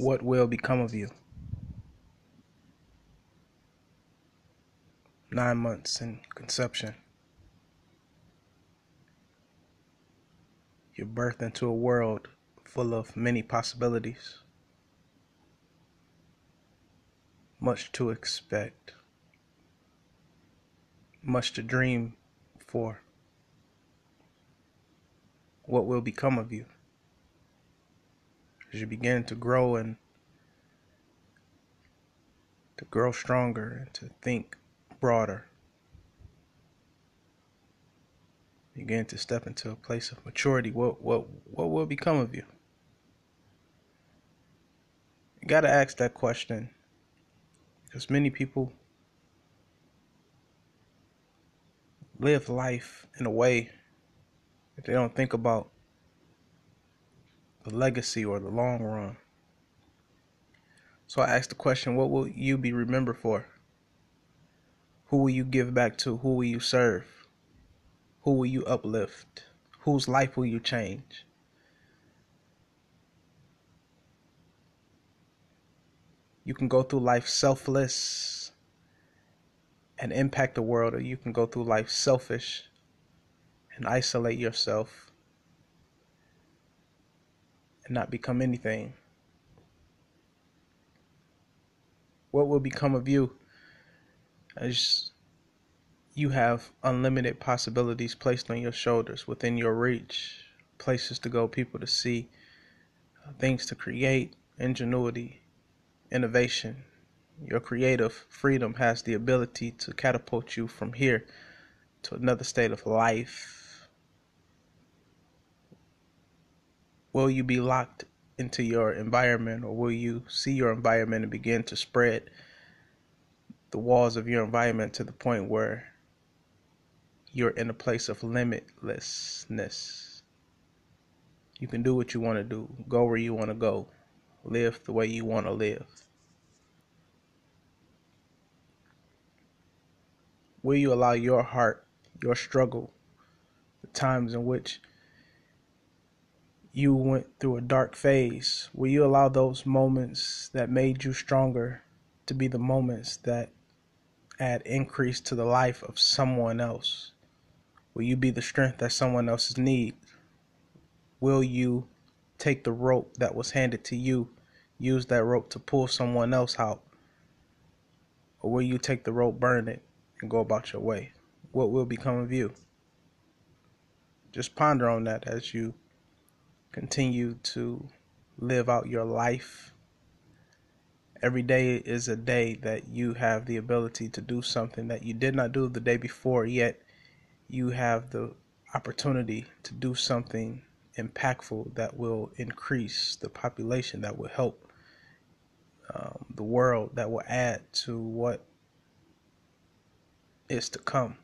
What will become of you? Nine months in conception. You're birthed into a world full of many possibilities. Much to expect. Much to dream for. What will become of you? As you begin to grow and to grow stronger and to think broader. Begin to step into a place of maturity. What what what will become of you? You gotta ask that question. Because many people live life in a way that they don't think about the legacy or the long run. So I asked the question what will you be remembered for? Who will you give back to? Who will you serve? Who will you uplift? Whose life will you change? You can go through life selfless and impact the world, or you can go through life selfish and isolate yourself and not become anything? What will become of you as you have unlimited possibilities placed on your shoulders, within your reach, places to go, people to see, uh, things to create, ingenuity, innovation. Your creative freedom has the ability to catapult you from here to another state of life will you be locked into your environment or will you see your environment and begin to spread the walls of your environment to the point where you're in a place of limitlessness? You can do what you want to do go where you want to go live the way you want to live. Will you allow your heart your struggle the times in which you went through a dark phase, will you allow those moments that made you stronger to be the moments that add increase to the life of someone else? Will you be the strength that someone else needs? Will you take the rope that was handed to you, use that rope to pull someone else out? Or will you take the rope, burn it, and go about your way? What will become of you? Just ponder on that as you continue to live out your life. Every day is a day that you have the ability to do something that you did not do the day before, yet you have the opportunity to do something impactful that will increase the population, that will help um, the world, that will add to what is to come.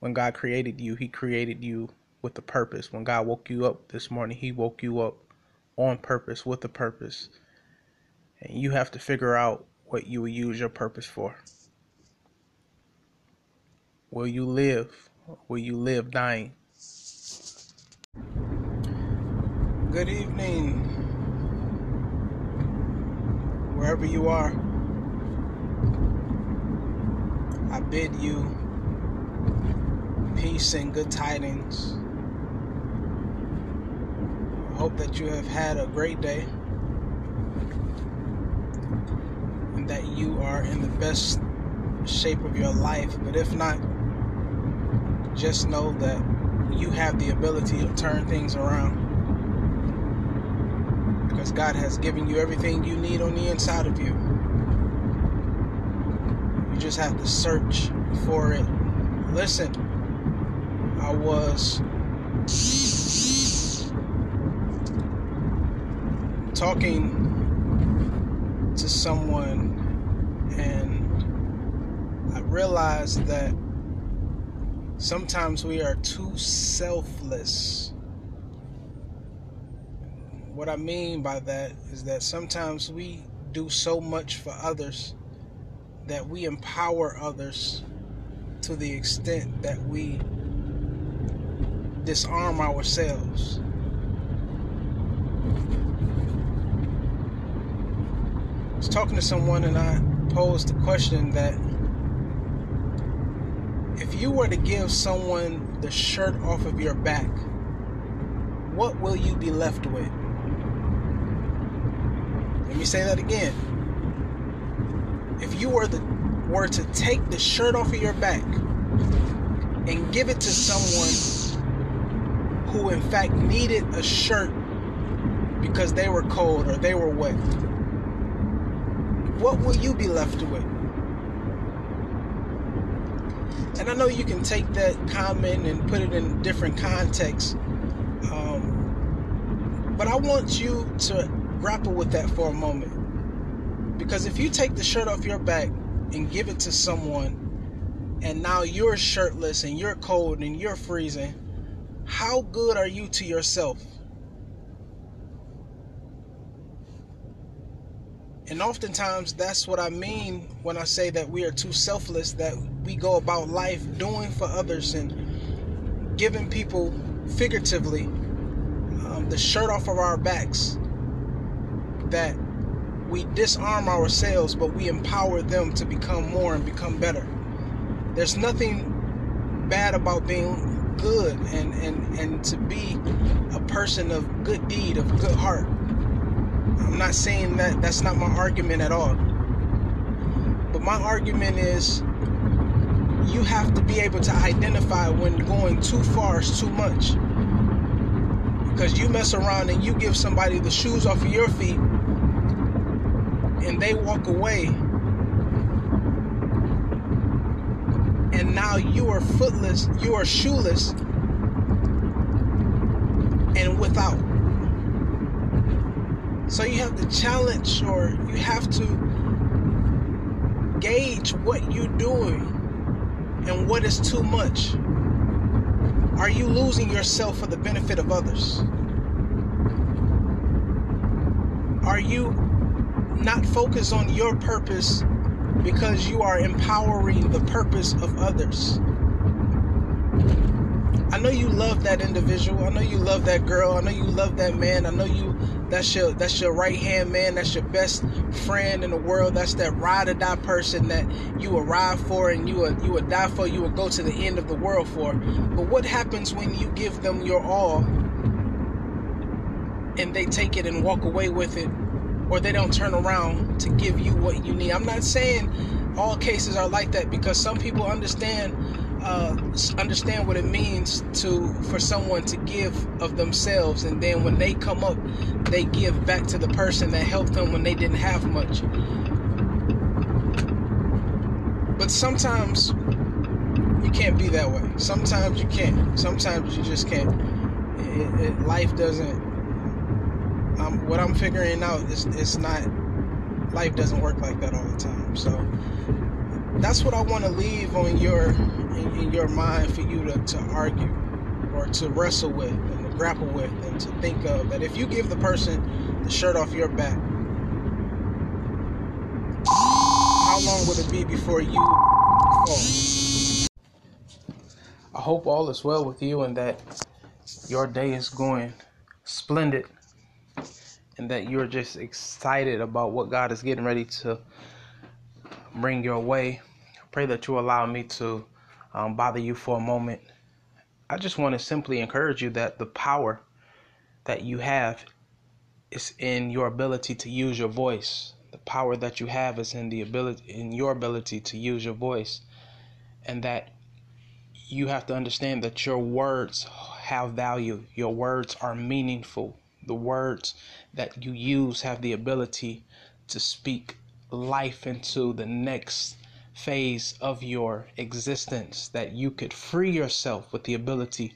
When God created you, He created you with a purpose. When God woke you up this morning, He woke you up on purpose with a purpose. And you have to figure out what you will use your purpose for. Will you live? Will you live dying? Good evening, wherever you are. I bid you peace and good tidings hope that you have had a great day and that you are in the best shape of your life. But if not, just know that you have the ability to turn things around because God has given you everything you need on the inside of you. You just have to search for it. Listen, I was talking to someone and I realized that sometimes we are too selfless. What I mean by that is that sometimes we do so much for others that we empower others to the extent that we disarm ourselves. Was talking to someone and I posed the question that if you were to give someone the shirt off of your back, what will you be left with? Let me say that again. If you were the were to take the shirt off of your back and give it to someone who in fact needed a shirt because they were cold or they were wet, what will you be left with? And I know you can take that comment and put it in different contexts, um, but I want you to grapple with that for a moment. Because if you take the shirt off your back and give it to someone, and now you're shirtless and you're cold and you're freezing, how good are you to yourself? And oftentimes, that's what I mean when I say that we are too selfless, that we go about life doing for others and giving people figuratively um, the shirt off of our backs. That we disarm ourselves, but we empower them to become more and become better. There's nothing bad about being good and, and, and to be a person of good deed, of good heart. I'm not saying that that's not my argument at all. But my argument is you have to be able to identify when going too far is too much. Because you mess around and you give somebody the shoes off of your feet and they walk away. And now you are footless, you are shoeless and without. So you have to challenge or you have to gauge what you're doing and what is too much. Are you losing yourself for the benefit of others? Are you not focused on your purpose because you are empowering the purpose of others? I know you love that individual. I know you love that girl. I know you love that man. I know you that's your that's your right hand man. That's your best friend in the world. That's that ride or die person that you will ride for and you will you will die for. You will go to the end of the world for. But what happens when you give them your all and they take it and walk away with it, or they don't turn around to give you what you need? I'm not saying all cases are like that because some people understand uh, understand what it means to for someone to give of themselves, and then when they come up, they give back to the person that helped them when they didn't have much. But sometimes you can't be that way. Sometimes you can't. Sometimes you just can't. It, it, life doesn't. Um, what I'm figuring out is it's not. Life doesn't work like that all the time. So that's what I want to leave on your in, in, your mind for you to, to argue or to wrestle with and to grapple with and to think of. That if you give the person the shirt off your back how long will it be before you fall? I hope all is well with you and that your day is going splendid and that you're just excited about what God is getting ready to bring your way pray that you allow me to um, bother you for a moment. I just want to simply encourage you that the power that you have is in your ability to use your voice. The power that you have is in the ability in your ability to use your voice, and that you have to understand that your words have value. Your words are meaningful. The words that you use have the ability to speak life into the next phase of your existence that you could free yourself with the ability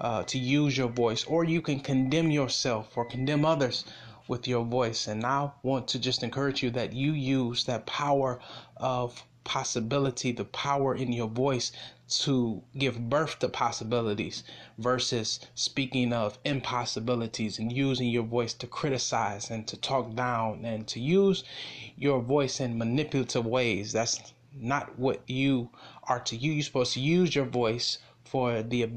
uh, to use your voice, or you can condemn yourself or condemn others with your voice. And I want to just encourage you that you use that power of possibility, the power in your voice to give birth to possibilities versus speaking of impossibilities and using your voice to criticize and to talk down and to use your voice in manipulative ways. That's not what you are to you. You're supposed to use your voice for the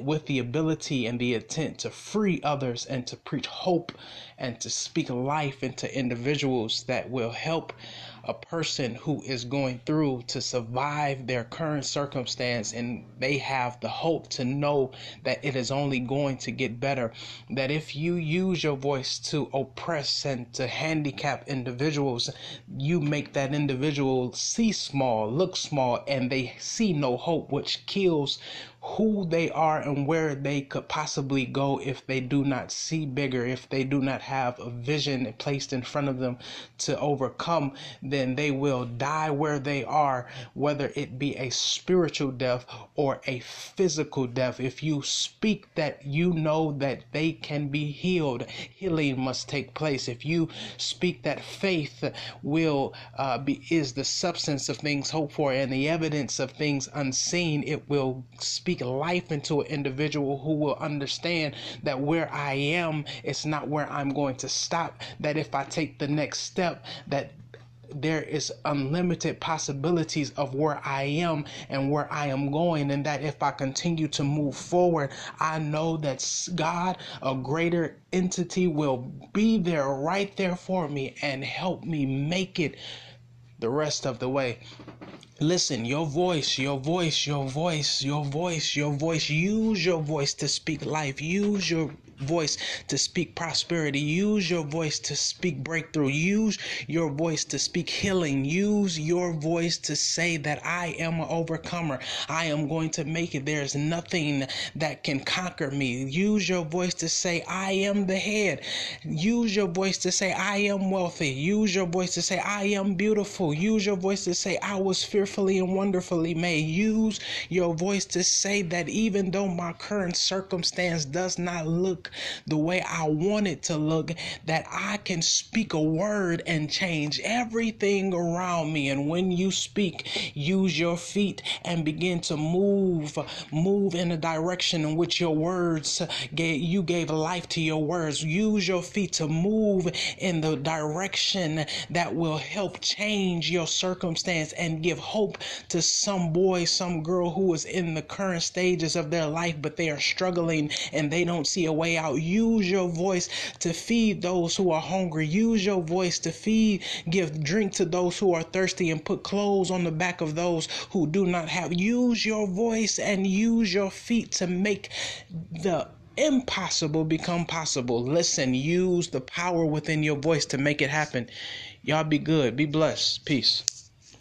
with the ability and the intent to free others and to preach hope and to speak life into individuals that will help a person who is going through to survive their current circumstance and they have the hope to know that it is only going to get better. That if you use your voice to oppress and to handicap individuals, you make that individual see small, look small, and they see no hope, which kills who they are and where they could possibly go if they do not see bigger, if they do not have a vision placed in front of them to overcome, then they will die where they are, whether it be a spiritual death or a physical death. If you speak that you know that they can be healed, healing must take place. If you speak that faith will uh, be is the substance of things hoped for and the evidence of things unseen, it will speak speak life into an individual who will understand that where I am, it's not where I'm going to stop. That if I take the next step, that there is unlimited possibilities of where I am and where I am going, and that if I continue to move forward, I know that God, a greater entity, will be there right there for me and help me make it the rest of the way. Listen, your voice, your voice, your voice, your voice, your voice. Use your voice to speak life. Use your voice to speak prosperity. Use your voice to speak breakthrough. Use your voice to speak healing. Use your voice to say that I am an overcomer. I am going to make it. There's nothing that can conquer me. Use your voice to say I am the head. Use your voice to say I am wealthy. Use your voice to say I am beautiful. Use your voice to say I was fearfully and wonderfully made. Use your voice to say that even though my current circumstance does not look the way I want it to look, that I can speak a word and change everything around me. And when you speak, use your feet and begin to move, move in a direction in which your words gave, you gave life to your words. Use your feet to move in the direction that will help change your circumstance and give hope to some boy, some girl who is in the current stages of their life, but they are struggling and they don't see a way out. Use your voice to feed those who are hungry. Use your voice to feed, give drink to those who are thirsty, and put clothes on the back of those who do not have. Use your voice and use your feet to make the impossible become possible. Listen, use the power within your voice to make it happen. Y'all be good. Be blessed. Peace.